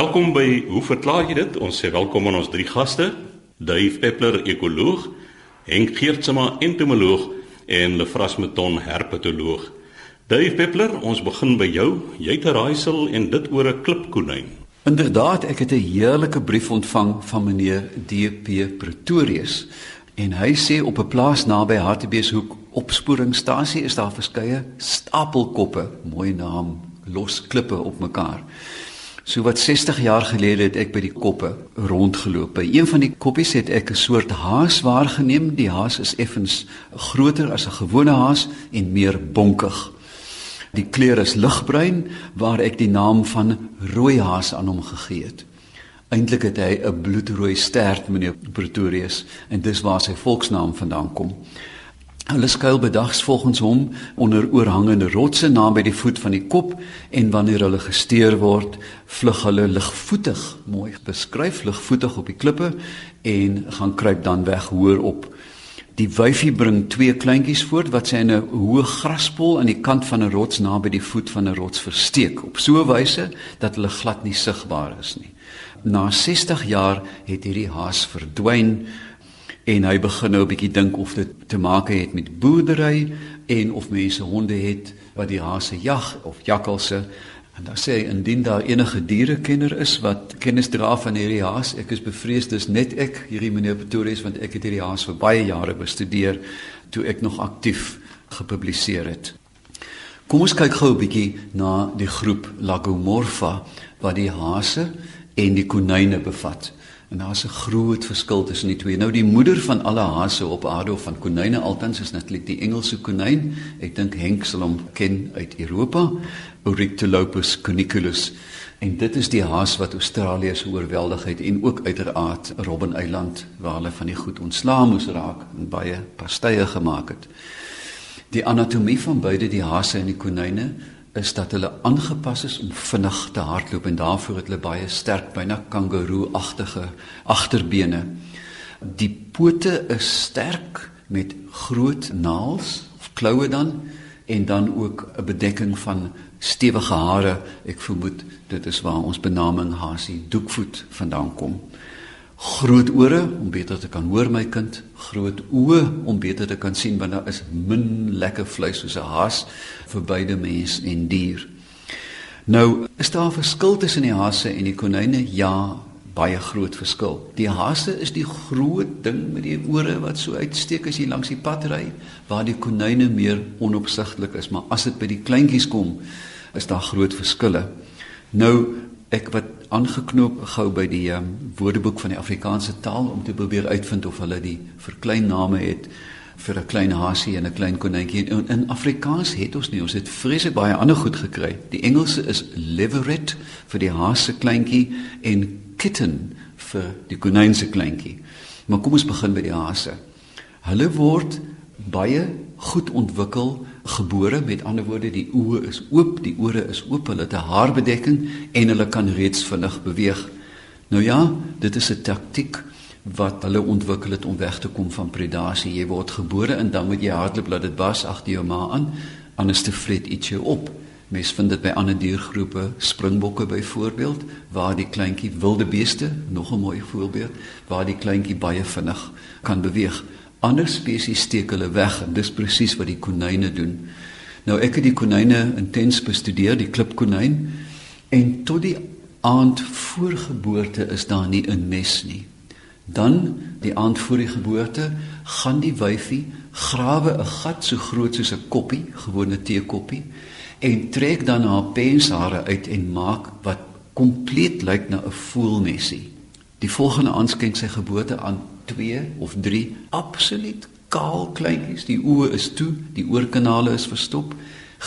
Welkom by Hoe verklaar jy dit? Ons sê welkom aan ons drie gaste, Dave Peppler, ekoloog, Henk Geertsma, entomoloog en Lefras Meton, herpetoloog. Dave Peppler, ons begin by jou. Jy het 'n raaisel en dit oor 'n klipkonyn. Inderdaad, ek het 'n heerlike brief ontvang van meneer DP Pretorius en hy sê op 'n plaas naby Hartbeeshoek opsporingsstasie is daar verskeie stapelkoppe, mooi naam, los klippe op mekaar. So wat 60 jaar gelede het ek by die koppe rondgeloop. By een van die koppies het ek 'n soort haas waargeneem. Die haas is effens groter as 'n gewone haas en meer bonkig. Die kleur is ligbruin waar ek die naam van rooi haas aan hom gegee het. Eintlik het hy 'n bloedrooi stert meneer Pretorius en dis waar sy volksnaam vandaan kom. Hulle skuil bedags volgens hom onder oorhangende rotse naby die voet van die kop en wanneer hulle gesteer word, vlug hulle ligvoetig, mooi beskryf ligvoetig op die klippe en gaan kruip dan weg hoër op. Die wyfie bring twee kleintjies voort wat sy in 'n hoë graspol aan die kant van 'n rots naby die voet van 'n rots versteek op so 'n wyse dat hulle glad nie sigbaar is nie. Na 60 jaar het hierdie haas verdwyn en hy begin nou 'n bietjie dink of dit te maak het met boerdery en of mense honde het wat die hase jag of jakkalse. En dan sê hy indien daar enige dierekenner is wat kennis dra van hierdie haas ek is bevrees dis net ek hierdie meneer Pretorius want ek het hierdie haas vir baie jare bestudeer toe ek nog aktief gepubliseer het. Kom ons kyk gou 'n bietjie na die groep Lagomorpha wat die hase en die konyne bevat En daar's 'n groot verskil tussen die twee. Nou die moeder van alle hase op aarde of van konyne altens is natuurlik die Engelse konyn. Ek dink Henk sal hom ken uit Europa, Oryctolopus cuniculus. En dit is die haas wat Australië se oorweldig het en ook uiteraard Robben Eiland waar hulle van die goed ontslaa moes raak en baie pastye gemaak het. Die anatomie van beide die hase en die konyne is dat hulle aangepas is om vinnig te hardloop en daarvoor het hulle baie sterk byna kangeroe-agtige agterbene. Die pote is sterk met groot naels of kloue dan en dan ook 'n bedekking van stewige hare. Ek vermoed dit is waar ons benaming hasie doekvoet vandaan kom groot ore om beter te kan hoor my kind, groot oë om beter te kan sien want daar is min lekker vleis soos 'n haas vir beide mens en dier. Nou, is daar 'n verskil tussen die hase en die konyne? Ja, baie groot verskil. Die hase is die groot ding met die ore wat so uitsteek as jy langs die pad ry, waar die konyne meer onopsigtelik is, maar as dit by die kleintjies kom, is daar groot verskille. Nou, ek wat aangeknoop gou by die um, woordeboek van die Afrikaanse taal om te probeer uitvind of hulle die verkleinname het vir 'n klein hasie en 'n klein konynkie. In, in Afrikaans het ons nie, ons het vreeslik baie ander goed gekry. Die Engelse is leveret vir die hasie kleintjie en kitten vir die konyn se kleintjie. Maar kom ons begin by die hasie. Hulle word baie goed ontwikkel gebore met ander woorde die oë is oop die ore is oop hulle het 'n haarbedekking en hulle kan reeds vinnig beweeg. Nou ja dit is 'n taktik wat hulle ontwikkel het om weg te kom van predasie. Jy word gebore en dan moet jy hardloop laat dit bas agter jou ma aan anders te vreet ietsie op. Mens vind dit by ander diergroepe springbokke byvoorbeeld waar die kleintjie wilde beeste nog 'n mooi voorbeeld waar die kleintjie baie vinnig kan beweeg ander spesies steek hulle weg en dis presies wat die konyne doen. Nou ek het die konyne intens bestudeer, die klipkonyn en tot die aand voor geboorte is daar nie 'n nes nie. Dan die aand voor die geboorte gaan die wyfie grawe 'n gat so groot soos 'n koppie, gewone teekoppie en trek dan haar penshare uit en maak wat kompleet lyk na 'n voelnesie. Die volgende aand skenk sy geboorte aan 2 of 3 absoluut kaal kleintjies. Die oë is toe, die oorkanale is verstop,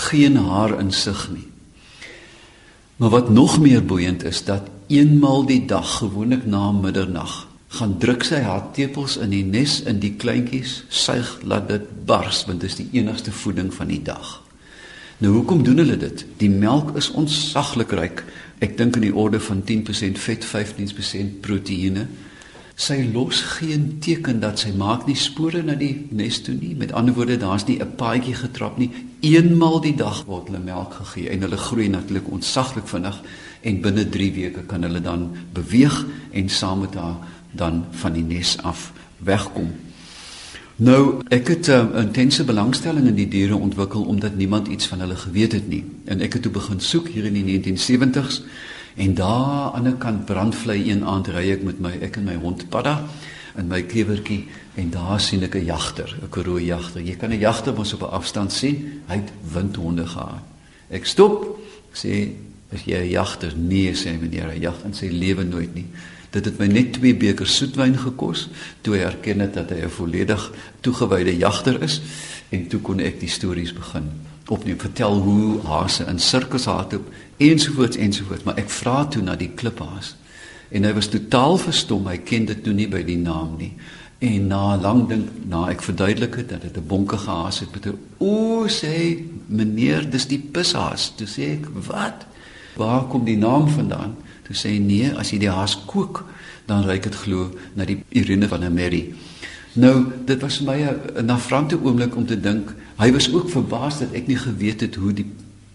geen haar insig nie. Maar wat nog meer boeiend is dat eenmal die dag gewoonlik na middernag gaan druk sy haar tepels in die nes in die kleintjies suig laat dit bars want dit is die enigste voeding van die dag. Nou hoekom doen hulle dit? Die melk is ontsaglik ryk. Ek dink in die orde van 10% vet, 15% proteïene. Sy los geen teken dat sy maak nie spore na die nes toe nie. Met ander woorde, daar's nie 'n paadjie getrap nie. Eenmal die dag word hulle melk gegee en hulle groei natuurlik ontsaglik vinnig en binne 3 weke kan hulle dan beweeg en saam met haar dan van die nes af wegkom. Nou, ek het 'n uh, eh, intense belangstelling in die diere ontwikkel omdat niemand iets van hulle geweet het nie. En ek het toe begin soek hier in die 1970s en daar aan ander kant brandvlei een aand ry ek met my ek en my hond Padda in my klewertjie en daar sien ek 'n jagter, 'n karoo jagter. Jy kan 'n jagter mos op 'n afstand sien. Hy het windhonde gehad. Ek stop. Ek sê, "Is jy 'n jagter?" Nee, sê meneer, hy jag in sy lewe nooit nie. Dit het my net 2 beker soetwyn gekos toe hy erken het dat hy 'n volledig toegewyde jagter is en toe kon ek die stories begin opneem vertel hoe hase in sirkus hardloop ensovoorts ensovoorts maar ek vra toe na die kliphaas. En hy was totaal verstom. Hy ken dit toe nie by die naam nie. En na lank dink na ek verduidelik het dat dit 'n bonkige haas het met 'n o sê meneer dis die pishaas. Toe sê ek wat? Waar kom die naam vandaan? Toe sê nee as jy die haas kook dan ruik dit glo na die urine van 'n merrie. Nou dit was vir my 'n nafrante oomblik om te dink hy was ook verbaas dat ek nie geweet het hoe die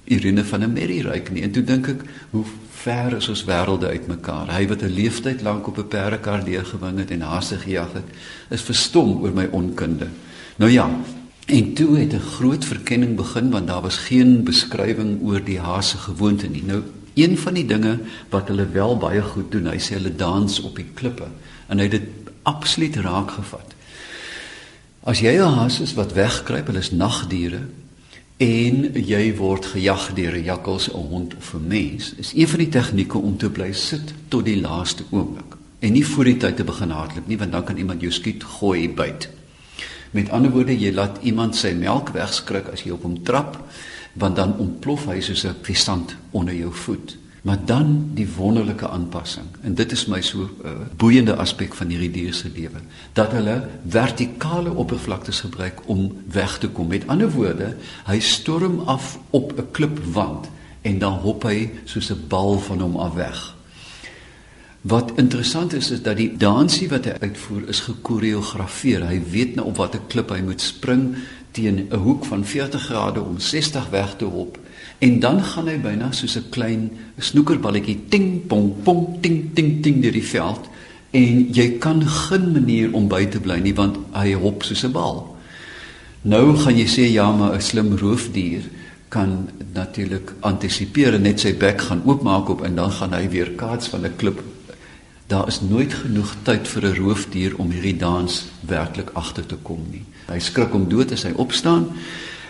urine van 'n merrie ruik nie en toe dink ek hoe ver is ons wêrelde uitmekaar. Hy wat 'n leeftyd lank op 'n perdekar deurgewing het en haase gejag het, is verstom oor my onkunde. Nou ja, en toe het 'n groot verkenning begin want daar was geen beskrywing oor die haase gewoonte nie. Nou een van die dinge wat hulle wel baie goed doen, hy sê hulle dans op die klippe en hy het dit absoluut raak gevat. As jy 'n haas is wat wegkruip, hulle is nagdiere, en jy word gejag deur 'n jakkals, 'n hond of 'n mens, is een van die tegnieke om te bly sit tot die laaste oomblik en nie voor die tyd te begin hardloop nie want dan kan iemand jou skiet, gooi, byt. Met ander woorde, jy laat iemand sy melk wegskrik as jy op hom trap, want dan ontplof hy soos 'n visant onder jou voet maar dan die wonderlike aanpassing. En dit is my so uh, boeiende aspek van hierdie dier se lewe. Dat hulle vertikale oppervlaktes gebruik om weg te kom. Met ander woorde hy storm af op 'n klipwand en dan hop hy soos 'n bal van hom af weg. Wat interessant is is dat die dansie wat hy uitvoer is gekoreografeer. Hy weet nou op watter klip hy moet spring teen 'n hoek van 40 grade om 60 weg te hop En dan gaan hy byna soos 'n klein snoekerballetjie ting pong pong ting ting ting deur die veld en jy kan geen manier om by te bly nie want hy hop soos 'n bal. Nou gaan jy sê ja, maar 'n slim roofdier kan natuurlik antisipeer en net sy bek gaan oopmaak op en dan gaan hy weer kaats van 'n klip. Daar is nooit genoeg tyd vir 'n roofdier om hierdie dans werklik agter te kom nie. Hy skrik om dood as hy opstaan.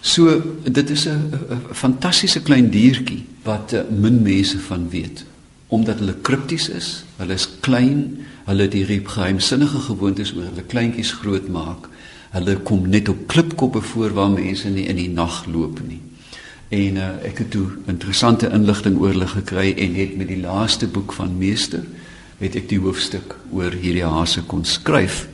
So dit is 'n fantastiese klein diertjie wat uh, min mense van weet omdat hulle kripties is. Hulle is klein, hulle het hierdie geheimsinnige gewoontes oor hulle kleintjies grootmaak. Hulle kom net op klipkoppe voor waar mense nie in die nag loop nie. En uh, ek het toe interessante inligting oor hulle gekry en het met die laaste boek van meester het ek die hoofstuk oor hierdie hase kon skryf.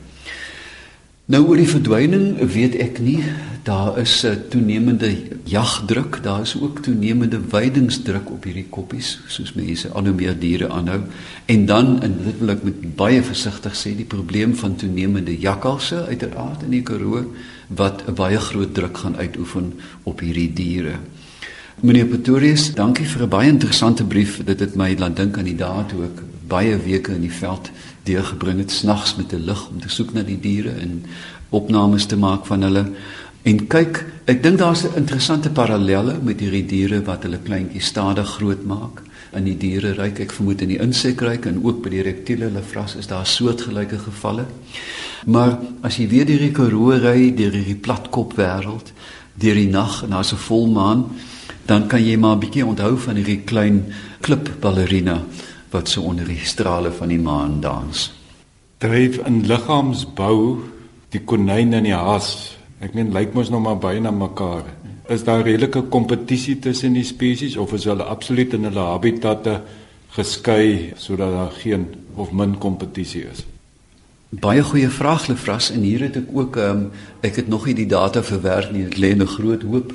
Nou oor die verdwyning weet ek nie. Daar is 'n toenemende jagdruk, daar is ook toenemende weidingsdruk op hierdie koppies, soos mense al hoe meer diere aanhou. En dan en dit wil ek met baie versigtig sê, die probleem van toenemende jakkalse uiteraard in die Karoo wat 'n baie groot druk gaan uitoefen op hierdie diere. Meneer Pretorius, dankie vir 'n baie interessante brief. Dit het my laat dink aan die dae toe ek baie weke in die veld deurgebring het snags met 'n lig om te soek na die diere en opnames te maak van hulle. En kyk, ek dink daar's 'n interessante parallelle met hierdie diere wat hulle kleintjies stadig grootmaak in die diereryk. Ek vermoed in die insekryk en ook by die reptiele lefras is daar soortgelyke gevalle. Maar as jy weer die Karoo ry, deur hierdie platkop wêreld, deur die nag en daar's 'n volmaan, dan kan jy maar 'n bietjie onthou van hierdie klein klipballerina wat so onder die strale van die maan dans. Dryf in liggaamsbou die konyn en die haas. Ek meen lyk mos nog maar baie na mekaar. Is daar redelike kompetisie tussen die spesies of is hulle absoluut in hulle habitatte geskei sodat daar geen of min kompetisie is? Baie goeie vraag Lefras en hier het ek ook um, ek het nog nie die data verwerk nie. Dit lê 'n groot hoop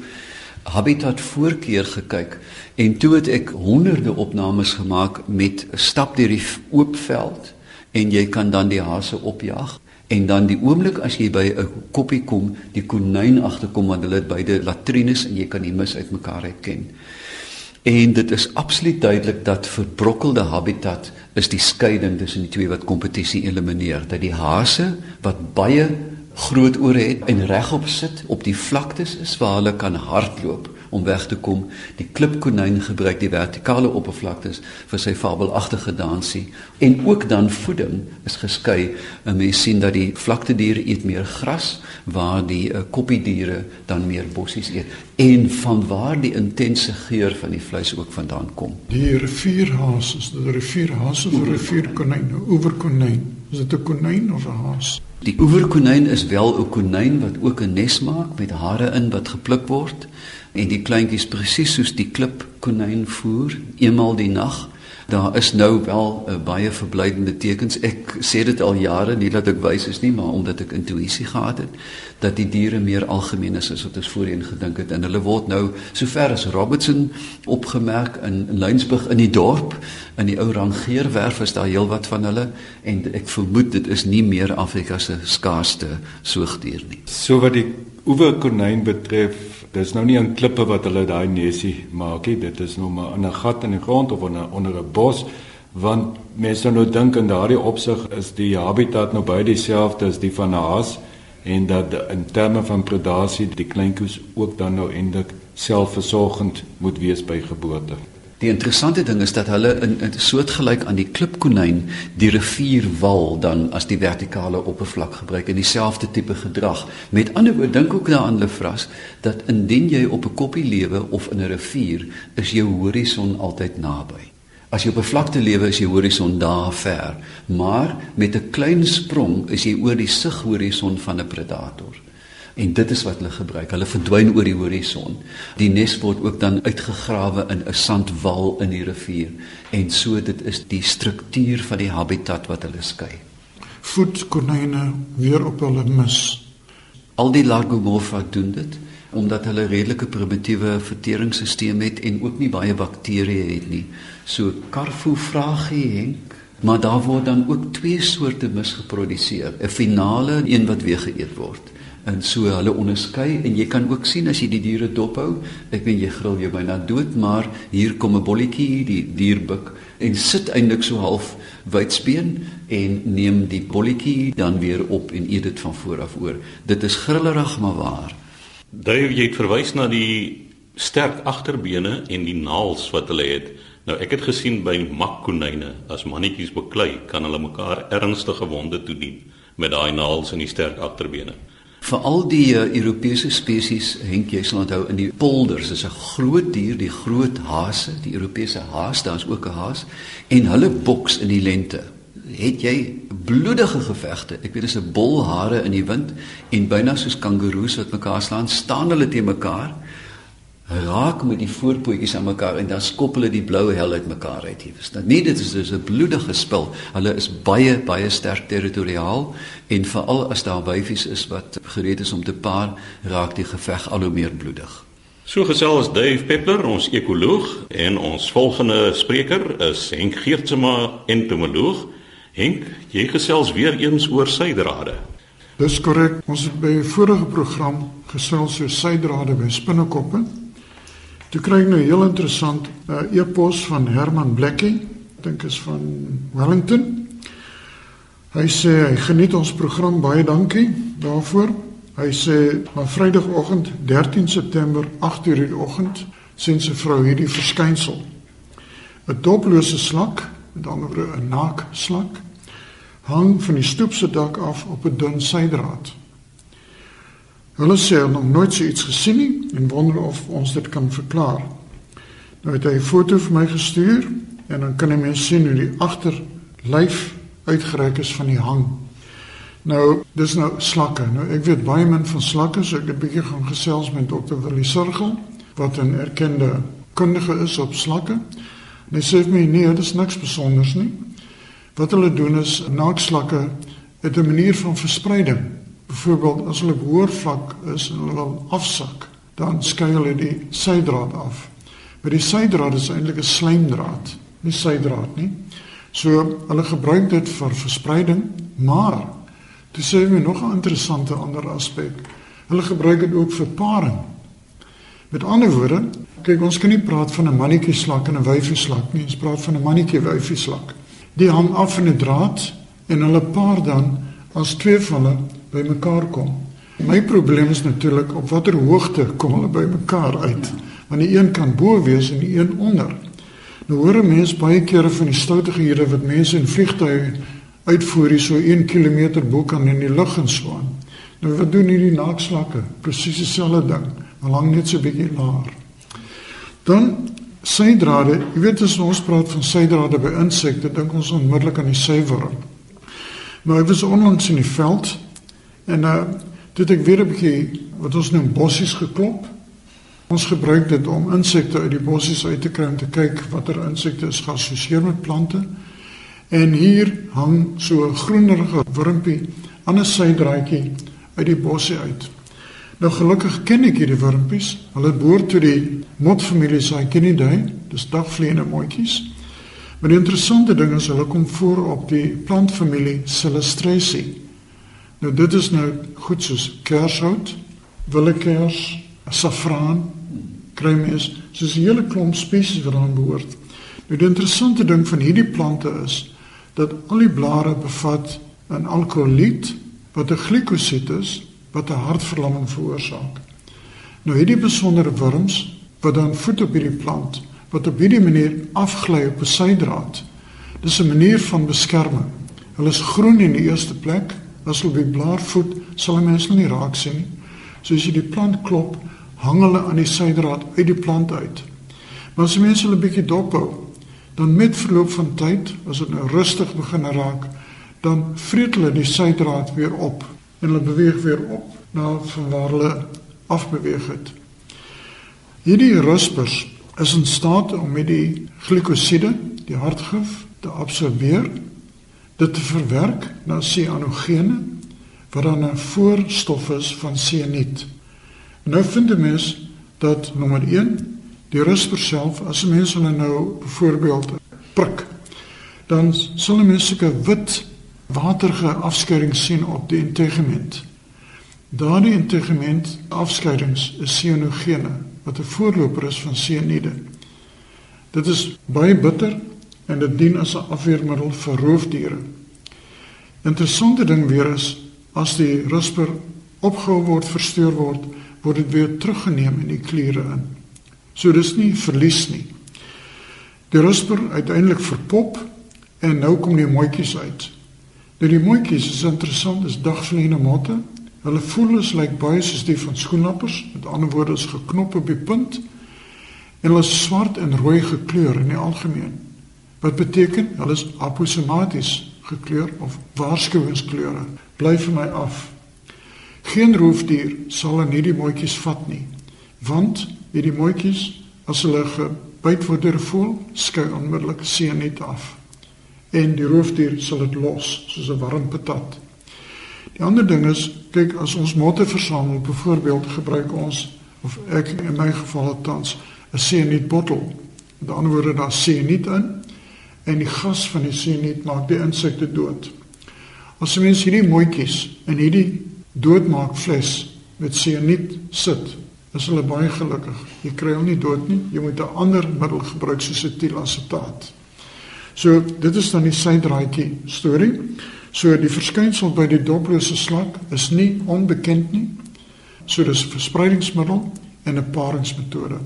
habitat voorkeur gekyk en toe het ek honderde opnames gemaak met stap deur die oop veld en jy kan dan die hase opjag en dan die oomblik as jy by 'n koppie kom, die konyn agterkom want hulle het beide latrines en jy kan die mis uitmekaar herken. En dit is absoluut duidelik dat verbrokkelde habitat is die skeiding tussen die twee wat kompetisie elimineer. Dat die hase wat baie groot ore het en regop sit op die vlaktes is waar hulle kan hardloop om weg te kom. Die klipkonyn gebruik die vertikale oppervlaktes vir sy fabelagtige dansie en ook dan voeding is geskei. 'n Mens sien dat die vlaktediere eet meer gras waar die uh, koppiediere dan meer bossies eet en vanwaar die intense geur van die vleis ook vandaan kom. Die rivierhaas is 'n rivierhaas of 'n rivierkonyn, 'n oeverkonyn? Is dit 'n konyn of 'n haas? Die oeverkonyn is wel 'n konyn wat ook 'n nes maak met hare in wat gepluk word en die kleintjies presies soos die klip konyn voer eenmal die nag. Daar is nou wel uh, baie verblydende tekens. Ek sê dit al jare, nie dat ek wys is nie, maar omdat ek intuïsie gehad het dat die diere meer algemeen is as wat ons voorheen gedink het en hulle word nou sover as Robertson opgemerk in, in Lynsburg in die dorp in die ou rangeerwerf is daar heelwat van hulle en ek vermoed dit is nie meer Afrika se skaarsste soogdier nie. So wat die oeverkonyn betref Dis nou nie 'n klippe wat hulle daai nesie maak nie. Dit is nou maar in 'n gat in die grond of onder onder 'n bos want mense nou dink in daardie opsig is die habitat nou baie dieselfde as die van 'n haas en dat in terme van predasie die kleintjies ook dan nou eintlik selfversorgend moet wees by geboorte. Die interessante ding is dat hulle in 'n soortgelyk aan die klipkonyn die rivierwal dan as die vertikale oppervlak gebruik en dieselfde tipe gedrag. Met ander woorde dink ook daaraan Lefras dat indien jy op 'n koppie lewe of in 'n rivier, is jou horison altyd naby. As jy op 'n vlakte lewe is jou horison daar ver, maar met 'n klein sprong is jy oor die sighorison van 'n predator en dit is wat hulle gebruik. Hulle verdwyn oor die horison. Die nes word ook dan uitgegrawe in 'n sandwal in die rivier en so dit is die struktuur van die habitat wat hulle skei. Voed konyne weer op hulle mis. Al die Lagomorpha doen dit omdat hulle redelike primitiewe verteringsstelsel het en ook nie baie bakterieë het nie. So Carfu vragie Henk, maar daar word dan ook twee soorte mis geproduseer, 'n finale en een wat weer geëet word en so hulle onderskei. En jy kan ook sien as jy die diere dophou ek weet jy gril jou byna dood maar hier kom 'n bolletjie die dier buik en sit eintlik so half wydspeen en neem die bolletjie dan weer op en eet dit van voor af oor. Dit is grillerig maar waar. Dave jy het verwys na die sterk agterbene en die naels wat hulle het. Nou ek het gesien by makkonyne as mannetjies beklei kan hulle mekaar ernstige wonde toedien met daai naels en die sterk agterbene Veral die uh, Europese spesies, Henk, jy sal onthou in die polders, is 'n groot dier, die groot hase, die Europese haas, daar's ook 'n haas en hulle boks in die lente. Het jy bloedige gevegte? Ek weet dis 'n bol hare in die wind en byna soos kangaroes wat mekaar slaan, staan hulle te mekaar raak met die voorpootjies aan mekaar en dan skop hulle die blou hel uit mekaar uit. Jy verstaan. Nee, dit is dus 'n bloedige spil. Hulle is baie baie sterk territoriaal en veral as daar wyfies is wat gereed is om te paar, raak die geveg al hoe meer bloedig. So gesels Dave Peppler, ons ekoloog en ons volgende spreker is Henk Geertsma, entomoloog. Henk, jy gesels weer eens oor suidrade. Dis korrek. Ons het by 'n vorige program gesels oor suidrade by spinnekoppe. Toe kry ek nou heel interessant 'n uh, e-pos van Herman Blackie, dink is van Wellington. Hy sê hy geniet ons program baie dankie daarvoor. Hy sê op Vrydagoggend 13 September 8:00 in die oggend sien sy vrou hierdie verskynsel. 'n Doplose slak, met ander woorde 'n naak slak, hang van die stoep se dak af op 'n dun sydraad. Hulle sê hulle nog nooit so iets gesien nie en wonder of ons dit kan verklaar. Nou het hy 'n foto vir my gestuur en dan kan jy mens sien hoe die agterlyf uitgereik is van die hang. Nou, dis nou slakke. Nou ek weet baie min van slakke, so ek het 'n bietjie gaan gesels met dokter Willie Sirgel wat 'n erkende kundige is op slakke. En hy sê vir my nee, dit is niks spesiaals nie. Wat hulle doen is naakslakke het 'n manier van verspreiding Byvoorbeeld as hulle hoër vlak is en hulle wil afsak, dan skei hulle die sydraad af. Maar die sydraad is eintlik 'n slijmdraad, nie sydraad nie. So hulle gebruik dit vir verspreiding, maar dis sê my nog 'n interessante ander aspek. Hulle gebruik dit ook vir paring. Met ander woorde, kyk ons kan nie praat van 'n mannetjie slak en 'n wyfie slak nie, ons praat van 'n mannetjie wyfie slak. Die hang af van 'n draad en hulle paar dan as twee van hulle bymekaar kom. My probleem is natuurlik op watter hoogte kom hulle bymekaar uit? Want die een kan bo wees en die een onder. Nou hoor mense baie kere van die stoutigheid wat mense in vliegtuie uitvoer hier so 1 km bo kan in die lug inslaan. Nou wat doen hierdie naakslakke? Presies dieselfde ding, maar lang net so 'n bietjie laer. Dan sydrade, jy weet as ons praat van sydrade by insekte, dink ons onmiddellik aan die syworm. Maar ek was onlangs in die veld en uh dit ek weer 'n bietjie wat ons noem bossies geklop. Ons gebruik dit om insekte uit die bossies uit te om te kyk watter insekte is geassosieer met plante. En hier hang so 'n groenerige wurmpie aan 'n sydraadjie uit die bossie uit. Nou gelukkig ken ek hierdie wurmpies. Hulle behoort tot die motfamilie Sacchinidae, dis dagvliegende mooitjies. Maar die interessante ding is hulle kom voor op die plantfamilie Celestraceae. Nou dit is nou goed soos kershout, willekers, saffraan, kruimies, soos 'n hele klomp spesies wat daaraan behoort. Nou die interessante ding van hierdie plante is dat al die blare bevat 'n alkoholiet wat 'n glikosid is wat 'n hartverlamming veroorsaak. Nou hierdie besondere wurms wat dan voet op hierdie plant wat op hierdie manier afgly op 'n sydraad. Dis 'n manier van beskerming. Hulle is groen in die eerste plek. As hulle by blaar voet, sal die mens hulle nie raak sien nie. So as jy die plant klop, hang hulle aan die sydraad uit die plant uit. Maar as mense hulle bietjie dop hou, dan met verloop van tyd, as dit nou rustig begin raak, dan vreet hulle die sydraad weer op en hulle beweeg weer op na waar hulle afbeweeg het. Hierdie ruspers is in staat om met die glikosiede, die hartgif, te absorbeer, dit te verwerk na cyanogene wat dan 'n voorstof is van cyanid. Nou vind 'n mens dat nommer 1 die rusper self as 'n mens hulle nou byvoorbeeld prik, dan sal 'n mens sulke wit waterige afskeiding sien op die integement. Daardie integement afskeidings is cyanogene wat 'n voorloper is van sianide. Dit is baie bitter en dit dien as 'n afweermiddel vir roofdiere. Interessante ding weer is as die rusper opgehou word, versteur word, word dit weer teruggeneem in die kliere in. So dis nie verlies nie. Die rusper uiteindelik verpop en nou kom die mooitjies uit. Nou die mooitjies is interessant, is dagvliegende motte. Hulle voel is lyk like baie soos die van skoenlappers, met ander woorde is geknop op die punt en hulle swart en rooi gekleur in die algemeen. Wat beteken hulle is aposematies gekleur of waarskuwingskleure. Bly vir my af. Geen roofdier sal in hierdie mooitjies vat nie, want hierdie mooitjies as hulle gebyt word deur 'n voël, skei onmiddellik seën net af en die roofdier sal dit los soos 'n warm patat. Die ander ding is, kyk as ons motte versamel, byvoorbeeld gebruik ons of ek in my geval tans 'n cyanide bottel. Met ander woorde daar cyanide in en die gas van die cyanide maak die insekte dood. As jy mens hierdie mooitjies in hierdie doodmaak fles met cyanide sit, is hulle baie gelukkig. Jy kry hom nie dood nie. Jy moet 'n ander middel gebruik soos etielasetat. So dit is dan die sydraadjie storie. So die verskynsel by die doplose slak is nie onbekend nie. So dis 'n verspreidingsmiddel en 'n paringsmetode.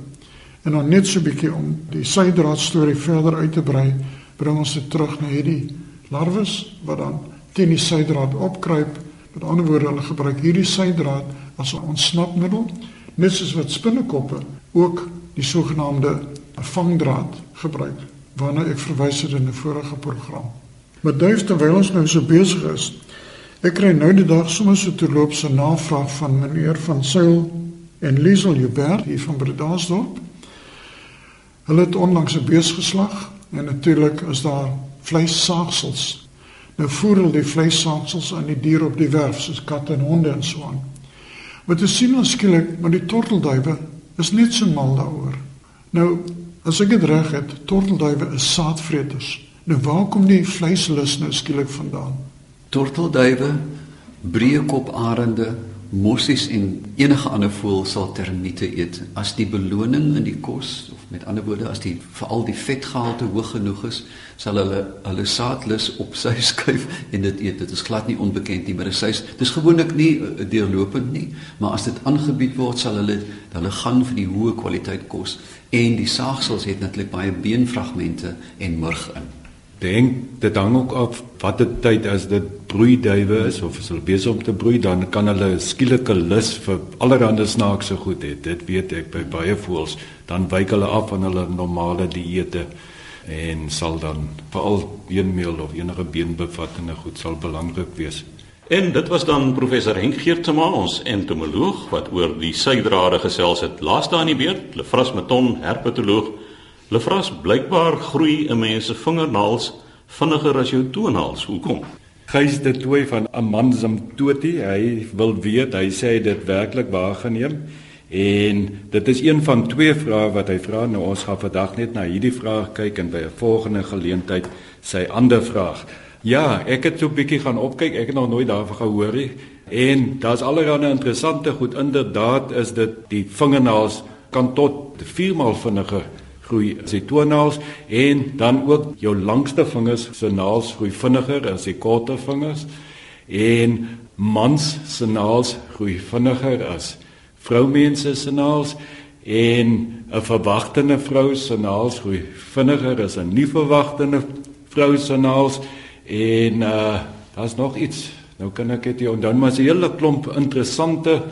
En dan net so 'n bietjie om die sydraad storie verder uit te brei, bring ons dit terug na hierdie larwes wat dan teen die sydraad opkruip. Met ander woorde, hulle gebruik hierdie sydraad as 'n ontsnapmiddel, net soos wat spinnekoppe ook die sogenaamde vangdraad gebruik waarna ek verwys het in 'n vorige program. Maar duif terwyl ons nou so besig is, ek kry nou die dag sommer so terloops 'n navraag van meneer van Sail en Liesel Hubert hier van Bredasdorp. Hulle het onlangs 'n bees geslag en natuurlik is daar vleissaagsels. Nou voer hulle die vleissaagsels aan die diere op die werf soos katte en honde en so aan. Wat te sien ons skielik, maar die tortelduwe is net so mal daaroor. Nou As ek dit reg het, tortelduwe is saadvreters. Nou waar kom die vleislus nou skielik vandaan? Tortelduwe, breekoparende, mossies en enige ander voël sal termiete eet. As die beloning in die kos of met ander woorde as die veral die vetgehalte hoog genoeg is, sal hulle hulle saadlus op sy skuif en dit eet. Dit is glad nie onbekend nie, maar dit is dis gewoonlik nie uh, deurlopend nie, maar as dit aangebied word, sal hulle hulle gaan vir die hoë kwaliteit kos en die saagsels het natuurlik baie beenfragmente en murg in dink dit hang ook af watter tyd as dit broeiduwe is of as hulle besig om te broei dan kan hulle 'n skielike lus vir allerlei snaakse goed hê. Dit weet ek by baie voëls. Dan wyk hulle af van hulle normale dieete en sal dan veral beenmeel of enige beenbevattende goed sal belangrik wees. En dit was dan professor Henk Geertsma ons entomoloog wat oor die suidrade gesels het. Laaste aan die beurt Lefras Meton herpetoloog Lefras blykbaar groei 'n mens se vingernaels vinniger as jou toenaels. Hoekom? Gys dit toe van Amanzam Toti. Hy wil weet, hy sê dit werklik waargeneem. En dit is een van twee vrae wat hy vra. Nou ons gaan vandag net na hierdie vraag kyk en by 'n volgende geleentheid sy ander vraag. Ja, ek het so 'n bietjie gaan opkyk. Ek het nog nooit daarvan gehoor nie. En daar's allerlei interessante goed. Inderdaad is dit die vingernaels kan tot 4 maal vinniger groei sy toenaels en dan ook jou langste vingers se naels groei vinniger as die korter vingers en mans se naels groei vinniger as vroumense se naels en 'n verwagtende vrou se naels groei vinniger as 'n nie verwagtende vrou se naels en uh daar's nog iets. Nou kan ek dit onthou maar 'n hele klomp interessante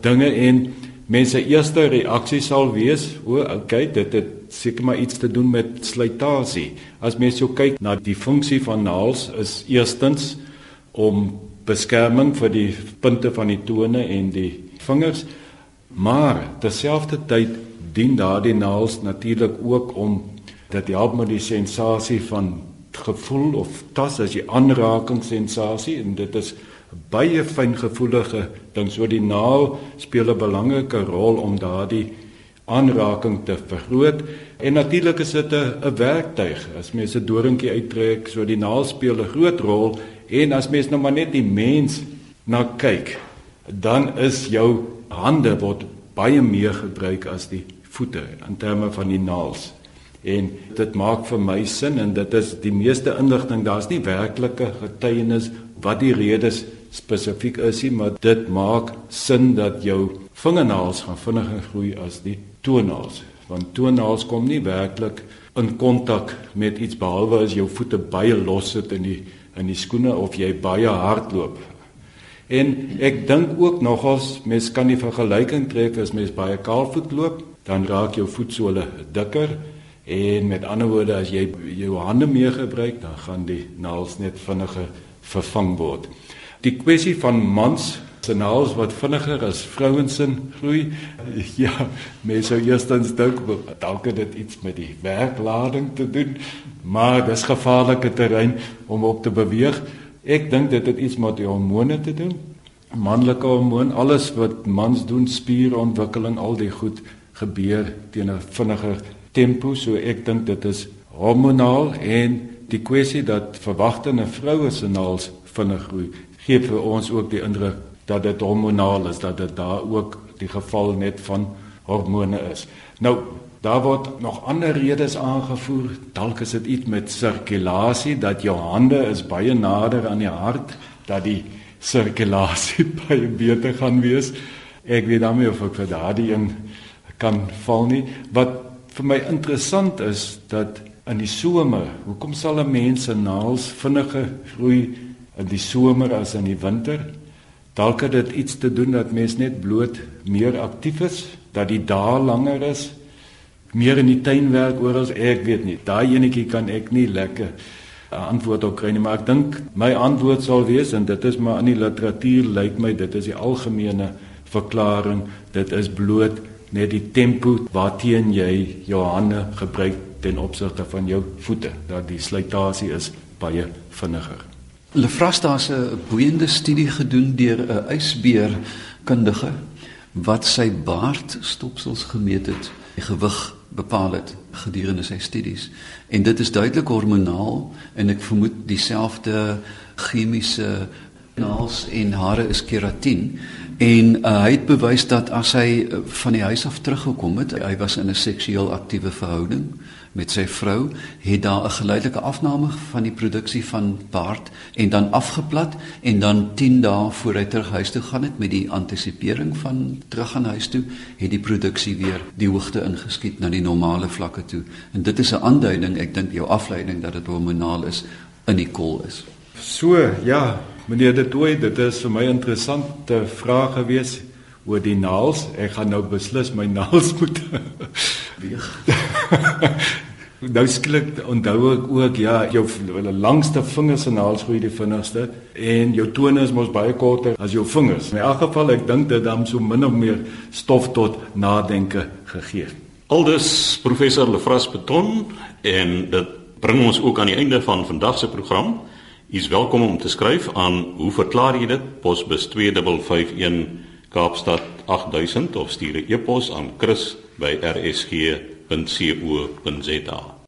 dinge en mense eerste reaksie sal wees o okay dit het seker maar iets te doen met slytasie. As mens so kyk na die funksie van naels is eerstens om beskerming vir die punte van die tone en die vingers, maar terselfdertyd dien daardie naels natuurlik ook om dat help met die sensasie van gevoel of tas as jy aanraking sensasie en dit is baie fyngevoelige ding so die naal speel 'n belangrike rol om daardie aanraking te vergroot. En natuurlik is dit 'n werktuig. As mens 'n doringkie uittrek so die naal speel 'n groot rol. En as mens nou maar net die mens na kyk dan is jou hande word baie meer gebruik as die voete in terme van die naels en dit maak vir my sin en dit is die meeste inligting. Daar's nie werklike getuienis wat die redes spesifiek is nie maar dit maak sin dat jou vingernaels gaan vinniger groei as die toenaels want toenaels kom nie werklik in kontak met iets behalwe as jou voete baie los sit in die in die skoene of jy baie hardloop. En ek dink ook nogals mens kan die vergelyking trek as mens baie kaalvoet loop, dan raak jou voetsole dikker en met ander woorde as jy jou hande meer gebruik, dan gaan die naels net vinniger vervang word. Die kwessie van mans se naels wat vinniger as vrouens se groei. Ja, mense sou eerstens dink dalk het dit iets met die werklading te doen, maar dis gevaarlike terrein om op te beweeg. Ek dink dit het iets met die hormone te doen. Manlike hormoon, alles wat mans doen, spierontwikkeling, al die goed gebeur teen 'n vinniger tempo, so ek dink dit is hormonaal en die kwessie dat verwagtende vroue se naels vinnig groei gee vir ons ook die indruk dat dit hormonaal is dat dit daar ook die geval net van hormone is. Nou daar word nog ander redes aangevoer. Dalk is dit iets met sirkulasie dat jou hande is baie nader aan die hart dat die sirkulasie baie beter gaan wees. Ek weet dan nie of ek vir daardie een kan val nie. Wat vir my interessant is dat in die somer, hoekom sal 'n mens se naels vinniger groei in die somer as in die winter? Dalk het dit iets te doen dat mens net bloot meer aktief is, dat die dae langer is, meer in die tuin werk oor as ek weet nie. Daai enetjie kan ek nie lekker 'n antwoord op kry nie, maar ek dink my antwoord sal wees en dit is maar in die literatuur lyk my dit is die algemene verklaring, dit is bloot net die tempo waarteen jy jou hande gebruik ten opsigte van jou voete, dat die slytasie is baie vinniger. Lefrasta se 'n boeiende studie gedoen deur 'n ysbeerkundige wat sy baardstopsels gemeet het, die gewig bepaal het gedurende sy studies. En dit is duidelik hormonaal en ek vermoed dieselfde chemiese naels en hare is keratin En uh, hy het bewys dat as hy uh, van die huis af teruggekom het, hy was in 'n seksueel aktiewe verhouding met sy vrou, het daar 'n geleidelike afname van die produksie van baard en dan afgeplat en dan 10 dae voor hy terug huis toe gaan het met die antisipering van terug aan huis toe, het die produksie weer die hoogte ingeskiet na die normale vlakke toe. En dit is 'n aanduiding, ek dink jou afleiding dat dit hormonaal is in die kol is. So, ja, meneer De Tooy, dit is vir my interessante vraag gewees oor die naels. Ek gaan nou beslis my naels moet weeg. nou skielik onthou ek ook ja, jou langste vingers en naels groei die vinnigste en jou tone is mos baie korter as jou vingers. In elk geval ek dink dit dan so min of meer stof tot nadenke gegee. Aldus professor Lefras Beton en dit bring ons ook aan die einde van vandag se program. U is welkom om te skryf aan hoe verklaar jy dit? Posbus 2551 Kaapstad 8000 of stuur 'n e-pos aan chris@rsg.co.za.